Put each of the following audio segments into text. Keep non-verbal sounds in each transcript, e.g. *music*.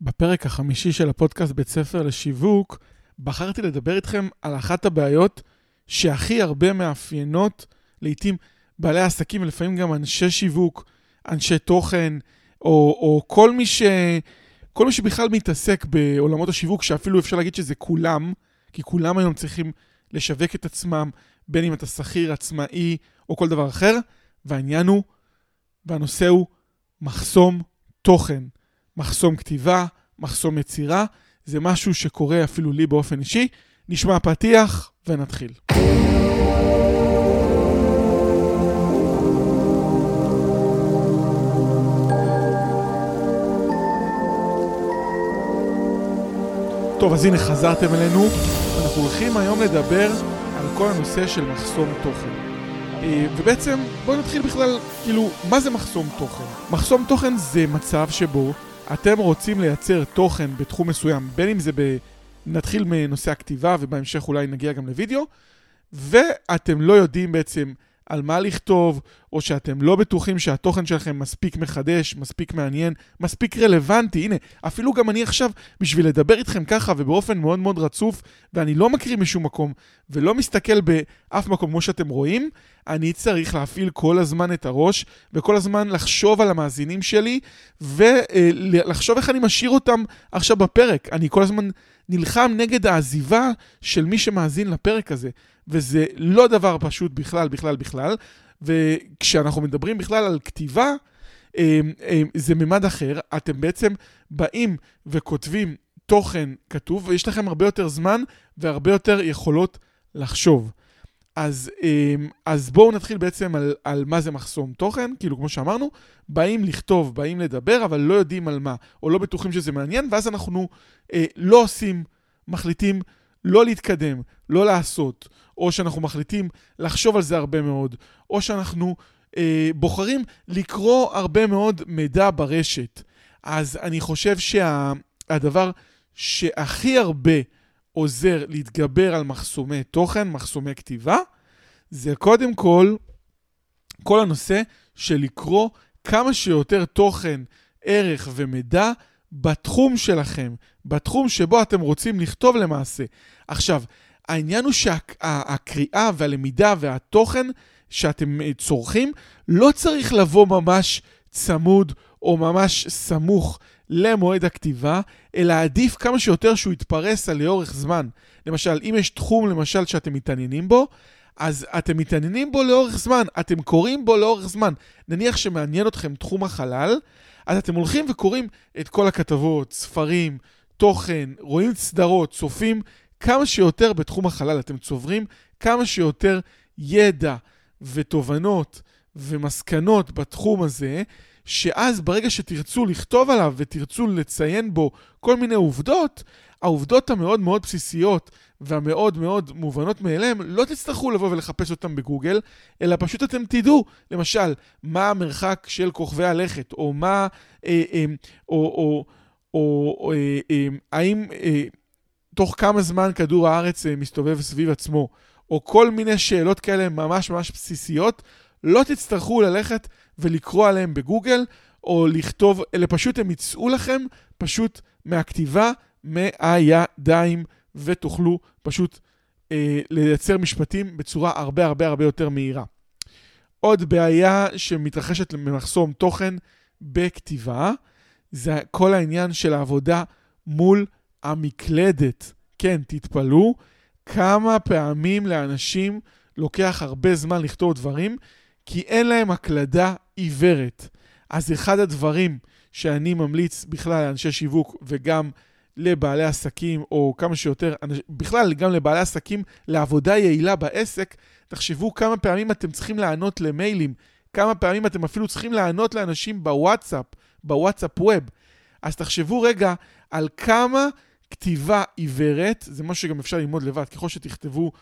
בפרק החמישי של הפודקאסט בית ספר לשיווק, בחרתי לדבר איתכם על אחת הבעיות שהכי הרבה מאפיינות לעתים בעלי עסקים ולפעמים גם אנשי שיווק, אנשי תוכן, או, או כל, מי ש, כל מי שבכלל מתעסק בעולמות השיווק, שאפילו אפשר להגיד שזה כולם, כי כולם היום צריכים לשווק את עצמם, בין אם אתה שכיר, עצמאי או כל דבר אחר, והעניין הוא, והנושא הוא מחסום תוכן. מחסום כתיבה, מחסום יצירה, זה משהו שקורה אפילו לי באופן אישי. נשמע פתיח ונתחיל. טוב, אז הנה חזרתם אלינו. אנחנו הולכים היום לדבר על כל הנושא של מחסום תוכן. אה, ובעצם בואו נתחיל בכלל, כאילו, מה זה מחסום תוכן? מחסום תוכן זה מצב שבו אתם רוצים לייצר תוכן בתחום מסוים, בין אם זה ב... נתחיל מנושא הכתיבה ובהמשך אולי נגיע גם לוידאו, ואתם לא יודעים בעצם על מה לכתוב, או שאתם לא בטוחים שהתוכן שלכם מספיק מחדש, מספיק מעניין, מספיק רלוונטי. הנה, אפילו גם אני עכשיו, בשביל לדבר איתכם ככה ובאופן מאוד מאוד רצוף, ואני לא מקריא משום מקום, ולא מסתכל באף מקום כמו שאתם רואים, אני צריך להפעיל כל הזמן את הראש, וכל הזמן לחשוב על המאזינים שלי, ולחשוב איך אני משאיר אותם עכשיו בפרק. אני כל הזמן נלחם נגד העזיבה של מי שמאזין לפרק הזה. וזה לא דבר פשוט בכלל, בכלל, בכלל. וכשאנחנו מדברים בכלל על כתיבה, אמ, אמ, זה ממד אחר. אתם בעצם באים וכותבים תוכן כתוב, ויש לכם הרבה יותר זמן והרבה יותר יכולות לחשוב. אז, אמ, אז בואו נתחיל בעצם על, על מה זה מחסום תוכן, כאילו כמו שאמרנו, באים לכתוב, באים לדבר, אבל לא יודעים על מה, או לא בטוחים שזה מעניין, ואז אנחנו אה, לא עושים, מחליטים לא להתקדם, לא לעשות, או שאנחנו מחליטים לחשוב על זה הרבה מאוד, או שאנחנו אה, בוחרים לקרוא הרבה מאוד מידע ברשת. אז אני חושב שהדבר שה, שהכי הרבה עוזר להתגבר על מחסומי תוכן, מחסומי כתיבה, זה קודם כל כל הנושא של לקרוא כמה שיותר תוכן, ערך ומידע בתחום שלכם, בתחום שבו אתם רוצים לכתוב למעשה. עכשיו, העניין הוא שהקריאה והלמידה והתוכן שאתם אה, צורכים לא צריך לבוא ממש צמוד או ממש סמוך למועד הכתיבה, אלא עדיף כמה שיותר שהוא יתפרס על לאורך זמן. למשל, אם יש תחום למשל שאתם מתעניינים בו, אז אתם מתעניינים בו לאורך זמן, אתם קוראים בו לאורך זמן. נניח שמעניין אתכם תחום החלל, אז אתם הולכים וקוראים את כל הכתבות, ספרים, תוכן, רואים סדרות, צופים כמה שיותר בתחום החלל. אתם צוברים כמה שיותר ידע ותובנות ומסקנות בתחום הזה, שאז ברגע שתרצו לכתוב עליו ותרצו לציין בו כל מיני עובדות, העובדות המאוד מאוד בסיסיות והמאוד מאוד מובנות מאליהן, לא תצטרכו לבוא ולחפש אותן בגוגל, אלא פשוט אתם תדעו, למשל, מה המרחק של כוכבי הלכת, או מה, אה, אה, או, או, או, או אה, אה, האם אה, תוך כמה זמן כדור הארץ אה, מסתובב סביב עצמו, או כל מיני שאלות כאלה ממש ממש בסיסיות, לא תצטרכו ללכת ולקרוא עליהם בגוגל, או לכתוב, אלא פשוט הם יצאו לכם פשוט מהכתיבה, מהידיים, ותוכלו פשוט אה, לייצר משפטים בצורה הרבה הרבה הרבה יותר מהירה. עוד בעיה שמתרחשת ממחסום תוכן בכתיבה, זה כל העניין של העבודה מול המקלדת. כן, תתפלאו כמה פעמים לאנשים לוקח הרבה זמן לכתוב דברים, כי אין להם הקלדה עיוורת. אז אחד הדברים שאני ממליץ בכלל לאנשי שיווק וגם לבעלי עסקים, או כמה שיותר, בכלל גם לבעלי עסקים, לעבודה יעילה בעסק, תחשבו כמה פעמים אתם צריכים לענות למיילים, כמה פעמים אתם אפילו צריכים לענות לאנשים בוואטסאפ, בוואטסאפ ווב. אז תחשבו רגע על כמה כתיבה עיוורת, זה משהו שגם אפשר ללמוד לבד, ככל שתכתבו,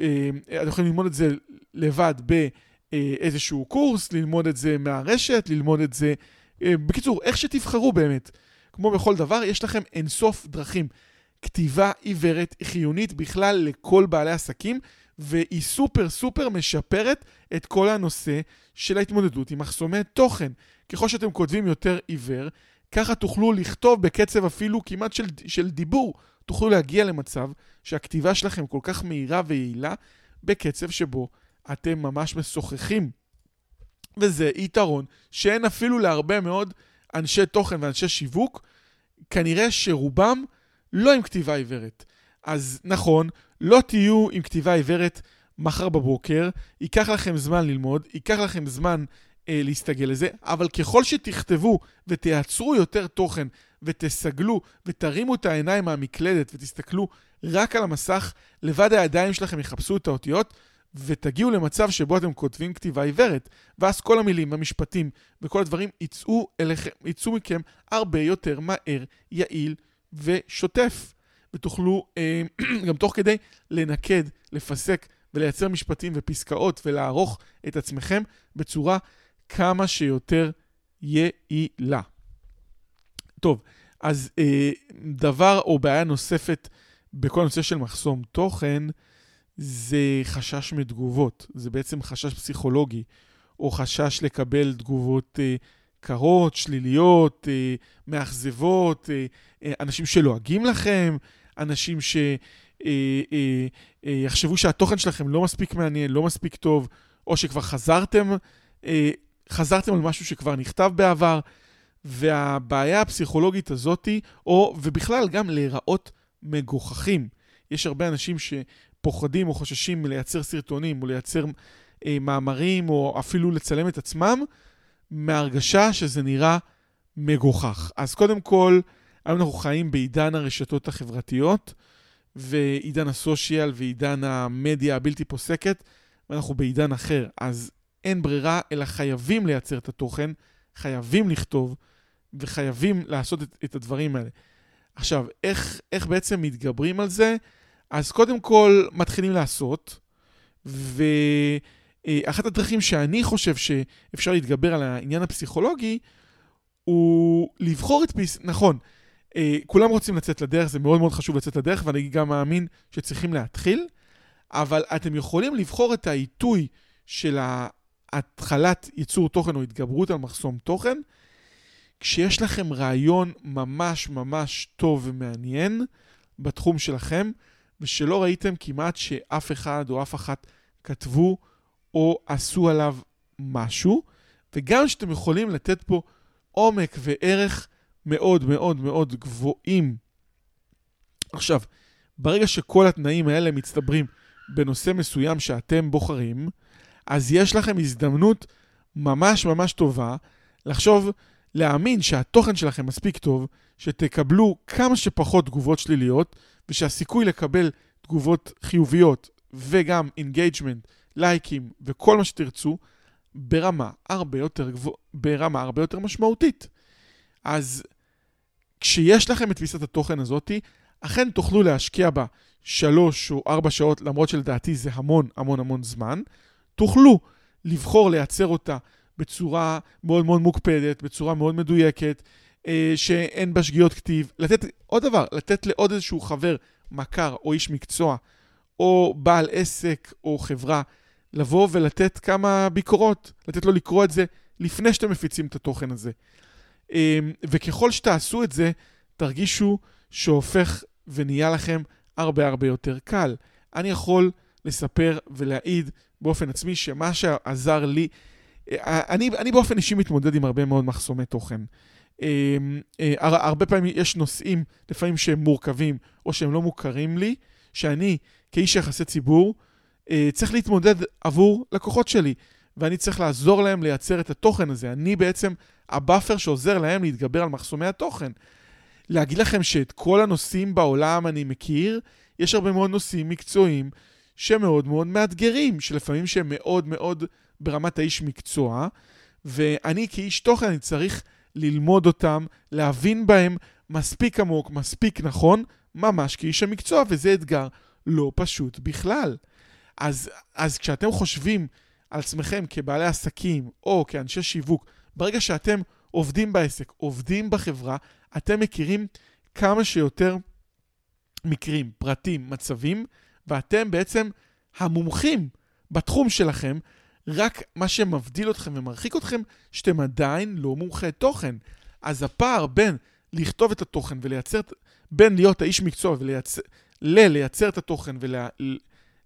אה, אתם יכולים ללמוד את זה לבד באיזשהו קורס, ללמוד את זה מהרשת, ללמוד את זה, אה, בקיצור, איך שתבחרו באמת. כמו בכל דבר, יש לכם אינסוף דרכים. כתיבה עיוורת היא חיונית בכלל לכל בעלי עסקים, והיא סופר סופר משפרת את כל הנושא של ההתמודדות עם מחסומי תוכן. ככל שאתם כותבים יותר עיוור, ככה תוכלו לכתוב בקצב אפילו כמעט של, של דיבור. תוכלו להגיע למצב שהכתיבה שלכם כל כך מהירה ויעילה, בקצב שבו אתם ממש משוחחים. וזה יתרון שאין אפילו להרבה מאוד אנשי תוכן ואנשי שיווק, כנראה שרובם לא עם כתיבה עיוורת. אז נכון, לא תהיו עם כתיבה עיוורת מחר בבוקר, ייקח לכם זמן ללמוד, ייקח לכם זמן אה, להסתגל לזה, אבל ככל שתכתבו ותייצרו יותר תוכן ותסגלו ותרימו את העיניים מהמקלדת ותסתכלו רק על המסך, לבד הידיים שלכם יחפשו את האותיות ותגיעו למצב שבו אתם כותבים כתיבה עיוורת, ואז כל המילים, המשפטים וכל הדברים יצאו, אליכם, יצאו מכם הרבה יותר מהר, יעיל ושוטף. ותוכלו אה, *clears throat* גם תוך כדי לנקד, לפסק ולייצר משפטים ופסקאות ולערוך את עצמכם בצורה כמה שיותר יעילה. טוב, אז אה, דבר או בעיה נוספת בכל הנושא של מחסום תוכן, זה חשש מתגובות. זה בעצם חשש פסיכולוגי, או חשש לקבל תגובות אה, קרות, שליליות, אה, מאכזבות, אה, אה, אנשים שלועגים לכם, אנשים שיחשבו אה, אה, אה, שהתוכן שלכם לא מספיק מעניין, לא מספיק טוב, או שכבר חזרתם, אה, חזרתם על משהו שכבר נכתב בעבר, והבעיה הפסיכולוגית הזאתי, או, ובכלל גם להיראות מגוחכים. יש הרבה אנשים שפוחדים או חוששים לייצר סרטונים, או לייצר אה, מאמרים, או אפילו לצלם את עצמם, מהרגשה שזה נראה מגוחך. אז קודם כל, היום אנחנו חיים בעידן הרשתות החברתיות, ועידן הסושיאל ועידן המדיה הבלתי פוסקת, ואנחנו בעידן אחר. אז אין ברירה, אלא חייבים לייצר את התוכן, חייבים לכתוב, וחייבים לעשות את, את הדברים האלה. עכשיו, איך, איך בעצם מתגברים על זה? אז קודם כל, מתחילים לעשות, ואחת הדרכים שאני חושב שאפשר להתגבר על העניין הפסיכולוגי, הוא לבחור את פיס... נכון, אה, כולם רוצים לצאת לדרך, זה מאוד מאוד חשוב לצאת לדרך, ואני גם מאמין שצריכים להתחיל, אבל אתם יכולים לבחור את העיתוי של התחלת ייצור תוכן או התגברות על מחסום תוכן, כשיש לכם רעיון ממש ממש טוב ומעניין בתחום שלכם, ושלא ראיתם כמעט שאף אחד או אף אחת כתבו או עשו עליו משהו, וגם שאתם יכולים לתת פה עומק וערך מאוד מאוד מאוד גבוהים. עכשיו, ברגע שכל התנאים האלה מצטברים בנושא מסוים שאתם בוחרים, אז יש לכם הזדמנות ממש ממש טובה לחשוב, להאמין שהתוכן שלכם מספיק טוב, שתקבלו כמה שפחות תגובות שליליות, ושהסיכוי לקבל תגובות חיוביות וגם engagement, לייקים וכל מה שתרצו, ברמה הרבה יותר גבוה, ברמה הרבה יותר משמעותית. אז כשיש לכם את תפיסת התוכן הזאתי, אכן תוכלו להשקיע בה שלוש או ארבע שעות, למרות שלדעתי זה המון המון המון זמן. תוכלו לבחור לייצר אותה בצורה מאוד מאוד מוקפדת, בצורה מאוד מדויקת, שאין בה שגיאות כתיב. לתת, עוד דבר, לתת לעוד איזשהו חבר, מכר או איש מקצוע, או בעל עסק או חברה, לבוא ולתת כמה ביקורות, לתת לו לקרוא את זה לפני שאתם מפיצים את התוכן הזה. אה, וככל שתעשו את זה, תרגישו שהופך ונהיה לכם הרבה הרבה יותר קל. אני יכול לספר ולהעיד באופן עצמי שמה שעזר לי, אה, אני, אני באופן אישי מתמודד עם הרבה מאוד מחסומי תוכן. אה, אה, הרבה פעמים יש נושאים, לפעמים שהם מורכבים או שהם לא מוכרים לי, שאני כאיש יחסי ציבור צריך להתמודד עבור לקוחות שלי, ואני צריך לעזור להם לייצר את התוכן הזה. אני בעצם ה buffer שעוזר להם להתגבר על מחסומי התוכן. להגיד לכם שאת כל הנושאים בעולם אני מכיר, יש הרבה מאוד נושאים מקצועיים שמאוד מאוד מאתגרים, שלפעמים שהם מאוד מאוד ברמת האיש מקצוע, ואני כאיש תוכן, אני צריך ללמוד אותם, להבין בהם מספיק עמוק, מספיק נכון, ממש כאיש המקצוע, וזה אתגר לא פשוט בכלל. אז, אז כשאתם חושבים על עצמכם כבעלי עסקים או כאנשי שיווק, ברגע שאתם עובדים בעסק, עובדים בחברה, אתם מכירים כמה שיותר מקרים, פרטים, מצבים, ואתם בעצם המומחים בתחום שלכם, רק מה שמבדיל אתכם ומרחיק אתכם, שאתם עדיין לא מומחי תוכן. אז הפער בין לכתוב את התוכן ולייצר, בין להיות האיש מקצוע ולייצר, את התוכן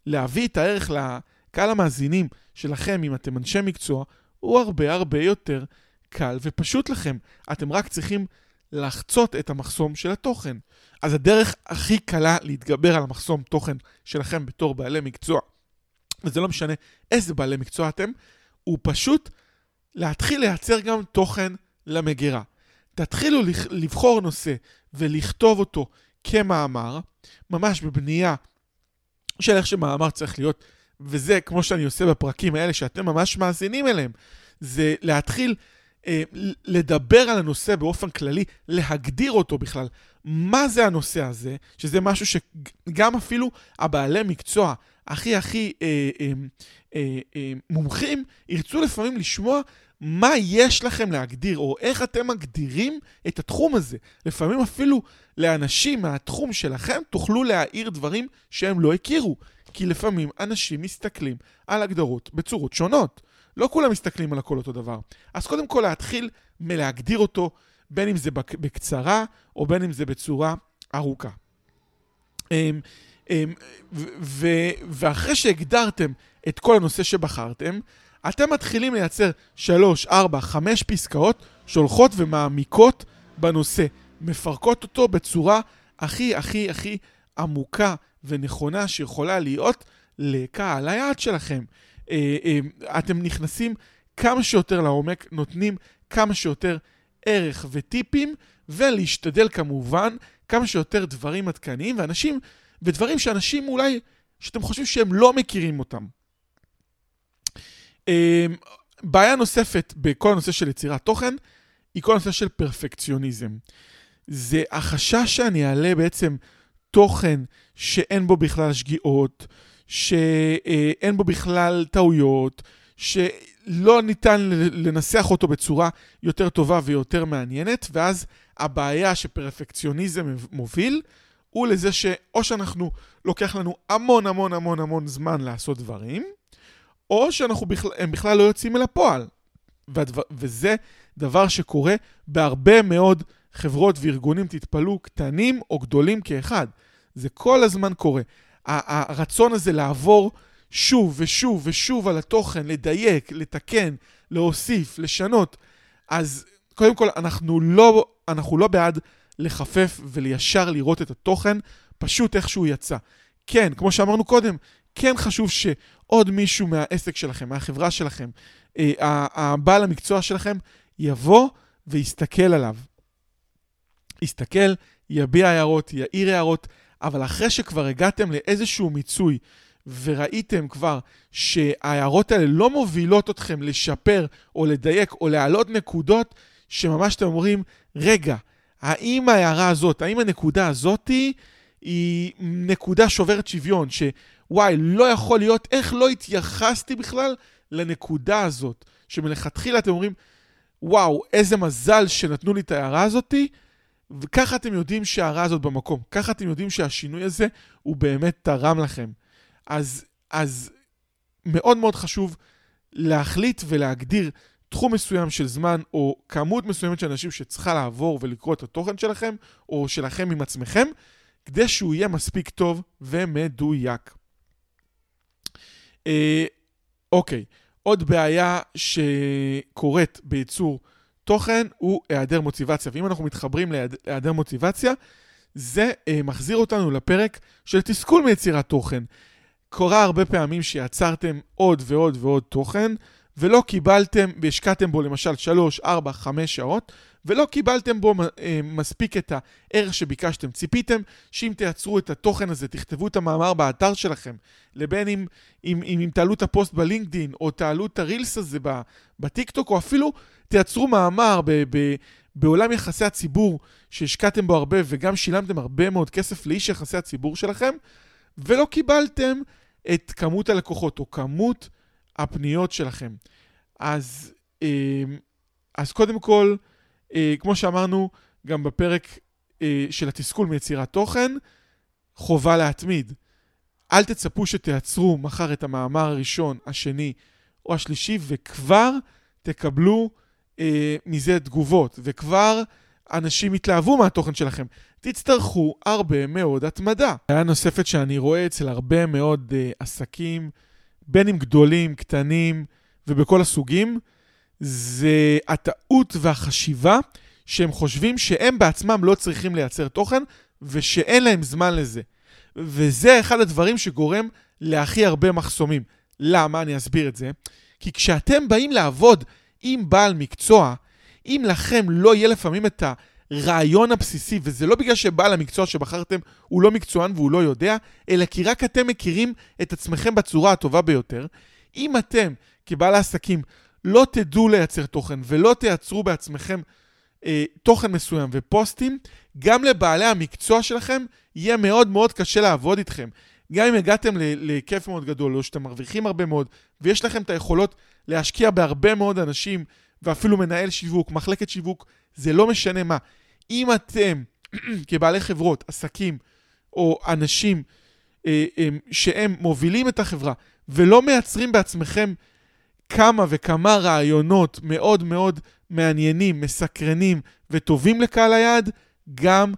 ולהביא את הערך לקהל המאזינים שלכם, אם אתם אנשי מקצוע, הוא הרבה הרבה יותר קל ופשוט לכם. אתם רק צריכים לחצות את המחסום של התוכן. אז הדרך הכי קלה להתגבר על המחסום תוכן שלכם בתור בעלי מקצוע, וזה לא משנה איזה בעלי מקצוע אתם, הוא פשוט להתחיל לייצר גם תוכן למגירה. תתחילו לבחור נושא ולכתוב אותו כמאמר, ממש בבנייה של איך שמאמר צריך להיות, וזה כמו שאני עושה בפרקים האלה שאתם ממש מאזינים אליהם, זה להתחיל אה, לדבר על הנושא באופן כללי, להגדיר אותו בכלל. מה זה הנושא הזה, שזה משהו שגם אפילו הבעלי מקצוע הכי הכי אה, אה, אה, אה, מומחים ירצו לפעמים לשמוע מה יש לכם להגדיר, או איך אתם מגדירים את התחום הזה. לפעמים אפילו לאנשים מהתחום שלכם תוכלו להעיר דברים שהם לא הכירו. כי לפעמים אנשים מסתכלים על הגדרות בצורות שונות. לא כולם מסתכלים על הכל אותו דבר. אז קודם כל להתחיל מלהגדיר אותו, בין אם זה בקצרה, או בין אם זה בצורה ארוכה. אמ, ואחרי שהגדרתם את כל הנושא שבחרתם, אתם מתחילים לייצר 3, 4, 5 פסקאות שהולכות ומעמיקות בנושא, מפרקות אותו בצורה הכי הכי הכי עמוקה ונכונה שיכולה להיות לקהל היעד שלכם. אה, אה, אתם נכנסים כמה שיותר לעומק, נותנים כמה שיותר ערך וטיפים, ולהשתדל כמובן כמה שיותר דברים עדכניים, ואנשים, ודברים שאנשים אולי, שאתם חושבים שהם לא מכירים אותם. אה, בעיה נוספת בכל הנושא של יצירת תוכן, היא כל הנושא של פרפקציוניזם. זה החשש שאני אעלה בעצם תוכן שאין בו בכלל שגיאות, שאין בו בכלל טעויות, שלא ניתן לנסח אותו בצורה יותר טובה ויותר מעניינת, ואז הבעיה שפרפקציוניזם מוביל, הוא לזה שאו שאנחנו, לוקח לנו המון המון המון המון זמן לעשות דברים, או שהם בכלל, בכלל לא יוצאים אל הפועל. והדבר, וזה דבר שקורה בהרבה מאוד חברות וארגונים, תתפלאו, קטנים או גדולים כאחד. זה כל הזמן קורה. הרצון הזה לעבור שוב ושוב ושוב על התוכן, לדייק, לתקן, להוסיף, לשנות, אז קודם כל אנחנו לא, אנחנו לא בעד לחפף ולישר לראות את התוכן פשוט איך שהוא יצא. כן, כמו שאמרנו קודם, כן חשוב שעוד מישהו מהעסק שלכם, מהחברה שלכם, אה, הבעל המקצוע שלכם, יבוא ויסתכל עליו. יסתכל, יביע הערות, יעיר הערות, אבל אחרי שכבר הגעתם לאיזשהו מיצוי וראיתם כבר שההערות האלה לא מובילות אתכם לשפר או לדייק או להעלות נקודות שממש אתם אומרים, רגע, האם ההערה הזאת, האם הנקודה הזאתי היא נקודה שוברת שוויון, שוואי, לא יכול להיות, איך לא התייחסתי בכלל לנקודה הזאת, שמלכתחילה אתם אומרים, וואו, איזה מזל שנתנו לי את ההערה הזאתי, וככה אתם יודעים שההערה הזאת במקום. ככה אתם יודעים שהשינוי הזה הוא באמת תרם לכם. אז, אז מאוד מאוד חשוב להחליט ולהגדיר תחום מסוים של זמן, או כמות מסוימת של אנשים שצריכה לעבור ולקרוא את התוכן שלכם, או שלכם עם עצמכם, כדי שהוא יהיה מספיק טוב ומדויק. אה, אוקיי, עוד בעיה שקורית בייצור תוכן הוא היעדר מוטיבציה. ואם אנחנו מתחברים להיעדר מוטיבציה, זה אה, מחזיר אותנו לפרק של תסכול מיצירת תוכן. קורה הרבה פעמים שיצרתם עוד ועוד ועוד תוכן, ולא קיבלתם, והשקעתם בו למשל 3, 4, 5 שעות, ולא קיבלתם בו אה, מספיק את הערך שביקשתם. ציפיתם שאם תייצרו את התוכן הזה, תכתבו את המאמר באתר שלכם, לבין אם, אם, אם, אם תעלו את הפוסט בלינקדין, או תעלו את הרילס הזה בטיקטוק, או אפילו תייצרו מאמר ב, ב, בעולם יחסי הציבור שהשקעתם בו הרבה וגם שילמתם הרבה מאוד כסף לאיש יחסי הציבור שלכם, ולא קיבלתם את כמות הלקוחות או כמות הפניות שלכם. אז, אה, אז קודם כל, אה, כמו שאמרנו גם בפרק אה, של התסכול מיצירת תוכן, חובה להתמיד. אל תצפו שתייצרו מחר את המאמר הראשון, השני או השלישי, וכבר תקבלו אה, מזה תגובות, וכבר אנשים יתלהבו מהתוכן שלכם. תצטרכו הרבה מאוד התמדה. בעיה נוספת שאני רואה אצל הרבה מאוד אה, עסקים, בין אם גדולים, קטנים ובכל הסוגים, זה הטעות והחשיבה שהם חושבים שהם בעצמם לא צריכים לייצר תוכן ושאין להם זמן לזה. וזה אחד הדברים שגורם להכי הרבה מחסומים. למה? אני אסביר את זה. כי כשאתם באים לעבוד עם בעל מקצוע, אם לכם לא יהיה לפעמים את הרעיון הבסיסי, וזה לא בגלל שבעל המקצוע שבחרתם הוא לא מקצוען והוא לא יודע, אלא כי רק אתם מכירים את עצמכם בצורה הטובה ביותר, אם אתם כבעל העסקים לא תדעו לייצר תוכן ולא תייצרו בעצמכם אה, תוכן מסוים ופוסטים, גם לבעלי המקצוע שלכם יהיה מאוד מאוד קשה לעבוד איתכם. גם אם הגעתם להיקף מאוד גדול, או שאתם מרוויחים הרבה מאוד, ויש לכם את היכולות להשקיע בהרבה מאוד אנשים, ואפילו מנהל שיווק, מחלקת שיווק, זה לא משנה מה. אם אתם *clears throat* כבעלי חברות, עסקים, או אנשים אה, אה, שהם מובילים את החברה, ולא מייצרים בעצמכם כמה וכמה רעיונות מאוד מאוד מעניינים, מסקרנים וטובים לקהל היעד, גם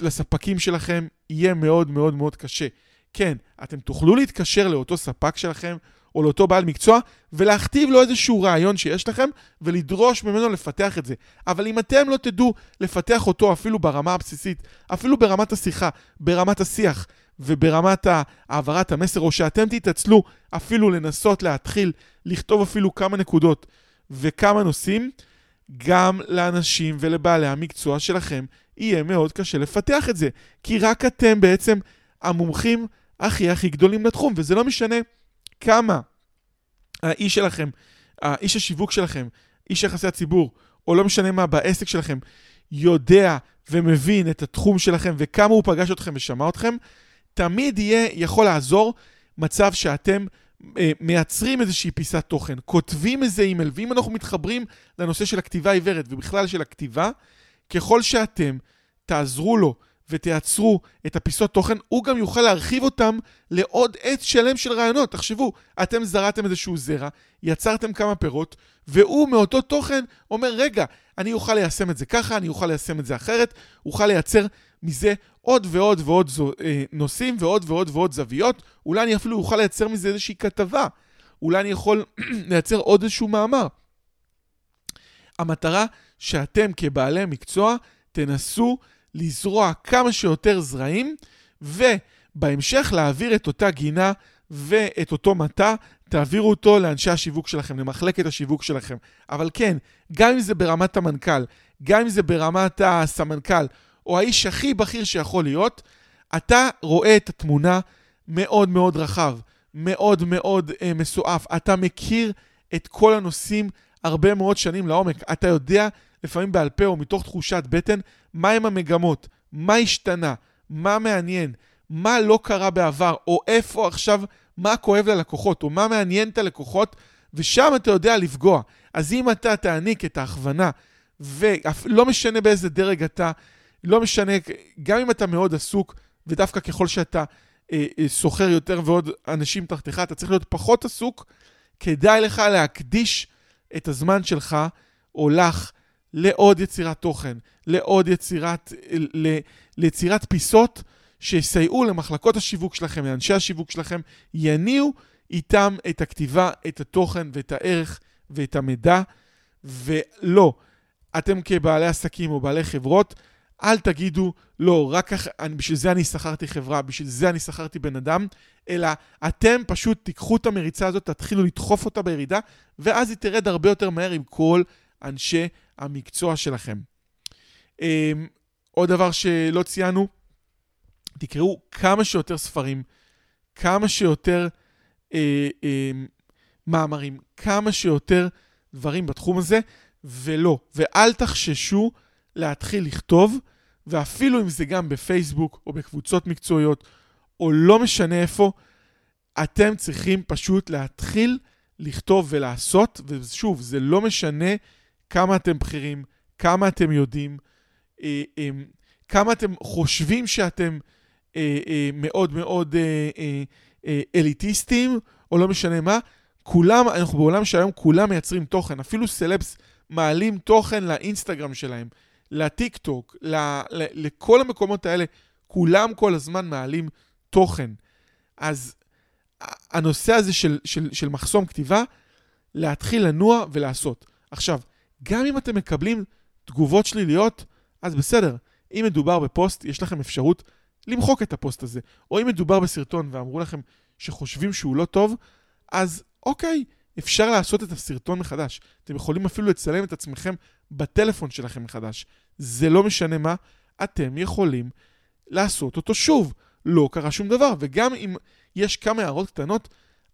לספקים שלכם יהיה מאוד מאוד מאוד קשה. כן, אתם תוכלו להתקשר לאותו ספק שלכם או לאותו בעל מקצוע ולהכתיב לו איזשהו רעיון שיש לכם ולדרוש ממנו לפתח את זה. אבל אם אתם לא תדעו לפתח אותו אפילו ברמה הבסיסית, אפילו ברמת השיחה, ברמת השיח וברמת העברת המסר, או שאתם תתעצלו אפילו לנסות להתחיל לכתוב אפילו כמה נקודות וכמה נושאים, גם לאנשים ולבעלי המקצוע שלכם יהיה מאוד קשה לפתח את זה. כי רק אתם בעצם המומחים הכי הכי גדולים לתחום, וזה לא משנה כמה האיש שלכם, האיש השיווק שלכם, איש יחסי הציבור, או לא משנה מה, בעסק שלכם, יודע ומבין את התחום שלכם וכמה הוא פגש אתכם ושמע אתכם, תמיד יהיה יכול לעזור מצב שאתם אה, מייצרים איזושהי פיסת תוכן, כותבים איזה אימייל, ואם אנחנו מתחברים לנושא של הכתיבה העיוורת ובכלל של הכתיבה, ככל שאתם תעזרו לו ותייצרו את הפיסות תוכן, הוא גם יוכל להרחיב אותם לעוד עץ שלם של רעיונות. תחשבו, אתם זרעתם איזשהו זרע, יצרתם כמה פירות, והוא מאותו תוכן אומר, רגע, אני אוכל ליישם את זה ככה, אני אוכל ליישם את זה אחרת, אוכל לייצר מזה עוד ועוד ועוד זו, אה, נושאים ועוד ועוד ועוד זוויות. אולי אני אפילו אוכל לייצר מזה איזושהי כתבה. אולי אני יכול *clears throat* לייצר עוד איזשהו מאמר. המטרה שאתם כבעלי מקצוע תנסו לזרוע כמה שיותר זרעים, ובהמשך להעביר את אותה גינה ואת אותו מטע, תעבירו אותו לאנשי השיווק שלכם, למחלקת השיווק שלכם. אבל כן, גם אם זה ברמת המנכ"ל, גם אם זה ברמת הסמנכ"ל, או האיש הכי בכיר שיכול להיות, אתה רואה את התמונה מאוד מאוד רחב, מאוד מאוד אה, מסועף. אתה מכיר את כל הנושאים הרבה מאוד שנים לעומק. אתה יודע, לפעמים בעל פה או מתוך תחושת בטן, מהם המגמות, מה השתנה, מה מעניין, מה לא קרה בעבר, או איפה עכשיו, מה כואב ללקוחות, או מה מעניין את הלקוחות, ושם אתה יודע לפגוע. אז אם אתה תעניק את ההכוונה, ולא משנה באיזה דרג אתה, לא משנה, גם אם אתה מאוד עסוק, ודווקא ככל שאתה אה, אה, סוחר יותר ועוד אנשים תחתיך, אתה צריך להיות פחות עסוק, כדאי לך להקדיש את הזמן שלך או לך לעוד יצירת תוכן, לעוד יצירת, ל, ליצירת פיסות שיסייעו למחלקות השיווק שלכם, לאנשי השיווק שלכם, יניעו איתם את הכתיבה, את התוכן ואת הערך ואת המידע, ולא, אתם כבעלי עסקים או בעלי חברות, אל תגידו, לא, רק ככה, בשביל זה אני שכרתי חברה, בשביל זה אני שכרתי בן אדם, אלא אתם פשוט תיקחו את המריצה הזאת, תתחילו לדחוף אותה בירידה, ואז היא תרד הרבה יותר מהר עם כל אנשי המקצוע שלכם. אמ, עוד דבר שלא ציינו, תקראו כמה שיותר ספרים, כמה שיותר אה, אה, מאמרים, כמה שיותר דברים בתחום הזה, ולא, ואל תחששו להתחיל לכתוב, ואפילו אם זה גם בפייסבוק או בקבוצות מקצועיות, או לא משנה איפה, אתם צריכים פשוט להתחיל לכתוב ולעשות, ושוב, זה לא משנה כמה אתם בכירים, כמה אתם יודעים, אה, אה, כמה אתם חושבים שאתם אה, אה, מאוד מאוד אה, אה, אה, אליטיסטים, או לא משנה מה, כולם, אנחנו בעולם שהיום כולם מייצרים תוכן, אפילו סלבס מעלים תוכן לאינסטגרם שלהם, לטיק טוק, ל, ל, לכל המקומות האלה, כולם כל הזמן מעלים תוכן. אז הנושא הזה של, של, של מחסום כתיבה, להתחיל לנוע ולעשות. עכשיו, גם אם אתם מקבלים תגובות שליליות, אז בסדר. אם מדובר בפוסט, יש לכם אפשרות למחוק את הפוסט הזה. או אם מדובר בסרטון ואמרו לכם שחושבים שהוא לא טוב, אז אוקיי, אפשר לעשות את הסרטון מחדש. אתם יכולים אפילו לצלם את עצמכם בטלפון שלכם מחדש. זה לא משנה מה, אתם יכולים לעשות אותו שוב. לא קרה שום דבר, וגם אם יש כמה הערות קטנות,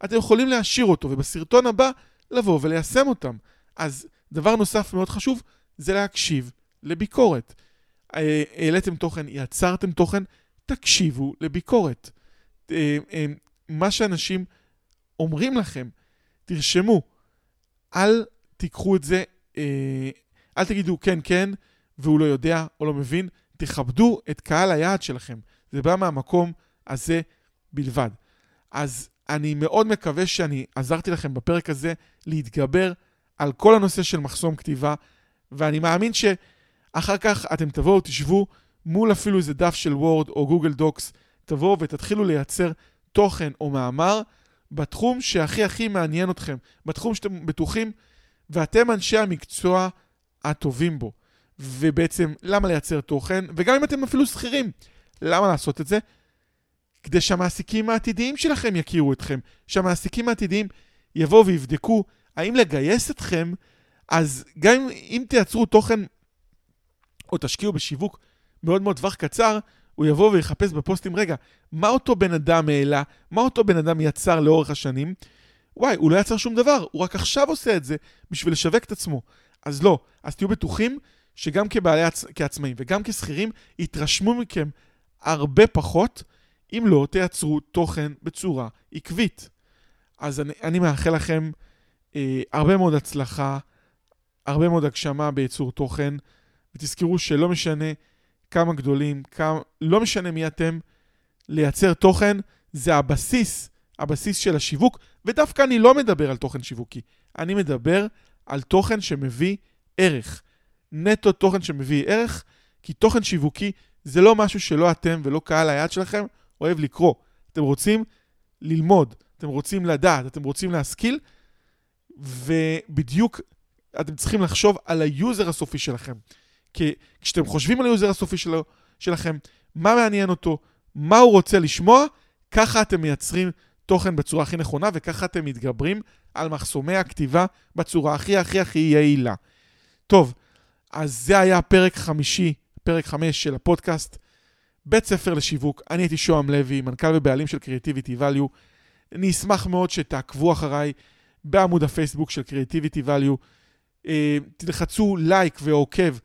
אתם יכולים להשאיר אותו, ובסרטון הבא לבוא וליישם אותם. אז דבר נוסף מאוד חשוב, זה להקשיב לביקורת. אה, העליתם תוכן, יצרתם תוכן, תקשיבו לביקורת. אה, אה, מה שאנשים אומרים לכם, תרשמו. אל תיקחו את זה, אל תגידו כן, כן, והוא לא יודע או לא מבין. תכבדו את קהל היעד שלכם. זה בא מהמקום הזה בלבד. אז אני מאוד מקווה שאני עזרתי לכם בפרק הזה להתגבר על כל הנושא של מחסום כתיבה, ואני מאמין שאחר כך אתם תבואו, תשבו מול אפילו איזה דף של וורד או גוגל דוקס, תבואו ותתחילו לייצר תוכן או מאמר בתחום שהכי הכי מעניין אתכם, בתחום שאתם בטוחים, ואתם אנשי המקצוע הטובים בו. ובעצם, למה לייצר תוכן? וגם אם אתם אפילו שכירים, למה לעשות את זה? כדי שהמעסיקים העתידיים שלכם יכירו אתכם, שהמעסיקים העתידיים יבואו ויבדקו האם לגייס אתכם, אז גם אם, אם תייצרו תוכן או תשקיעו בשיווק מאוד מאוד טווח קצר, הוא יבוא ויחפש בפוסטים, רגע, מה אותו בן אדם העלה? מה אותו בן אדם יצר לאורך השנים? וואי, הוא לא יצר שום דבר, הוא רק עכשיו עושה את זה בשביל לשווק את עצמו. אז לא, אז תהיו בטוחים שגם כבעלי עצ... כעצמאים וגם כשכירים, יתרשמו מכם הרבה פחות, אם לא תייצרו תוכן בצורה עקבית. אז אני, אני מאחל לכם אה, הרבה מאוד הצלחה, הרבה מאוד הגשמה בייצור תוכן, ותזכרו שלא משנה כמה גדולים, כמה, לא משנה מי אתם, לייצר תוכן זה הבסיס, הבסיס של השיווק, ודווקא אני לא מדבר על תוכן שיווקי, אני מדבר על תוכן שמביא ערך. נטו תוכן שמביא ערך, כי תוכן שיווקי זה לא משהו שלא אתם ולא קהל היד שלכם אוהב לקרוא. אתם רוצים ללמוד, אתם רוצים לדעת, אתם רוצים להשכיל, ובדיוק אתם צריכים לחשוב על ה user הסופי שלכם. כי כשאתם חושבים על ה user הסופי שלו, שלכם, מה מעניין אותו, מה הוא רוצה לשמוע, ככה אתם מייצרים תוכן בצורה הכי נכונה, וככה אתם מתגברים על מחסומי הכתיבה בצורה הכי הכי הכי יעילה. טוב, אז זה היה פרק חמישי, פרק חמש של הפודקאסט. בית ספר לשיווק, אני הייתי שוהם לוי, מנכ"ל ובעלים של Creativity Value. אני אשמח מאוד שתעקבו אחריי בעמוד הפייסבוק של Creativity Value. אה, תלחצו לייק ועוקב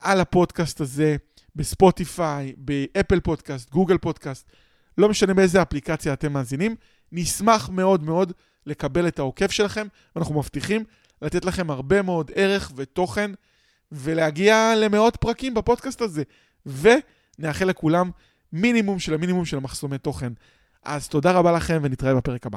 על הפודקאסט הזה בספוטיפיי, באפל פודקאסט, גוגל פודקאסט, לא משנה באיזה אפליקציה אתם מאזינים. נשמח מאוד מאוד לקבל את העוקב שלכם, ואנחנו מבטיחים לתת לכם הרבה מאוד ערך ותוכן ולהגיע למאות פרקים בפודקאסט הזה. ונאחל לכולם מינימום של המינימום של מחסומי תוכן. אז תודה רבה לכם ונתראה בפרק הבא.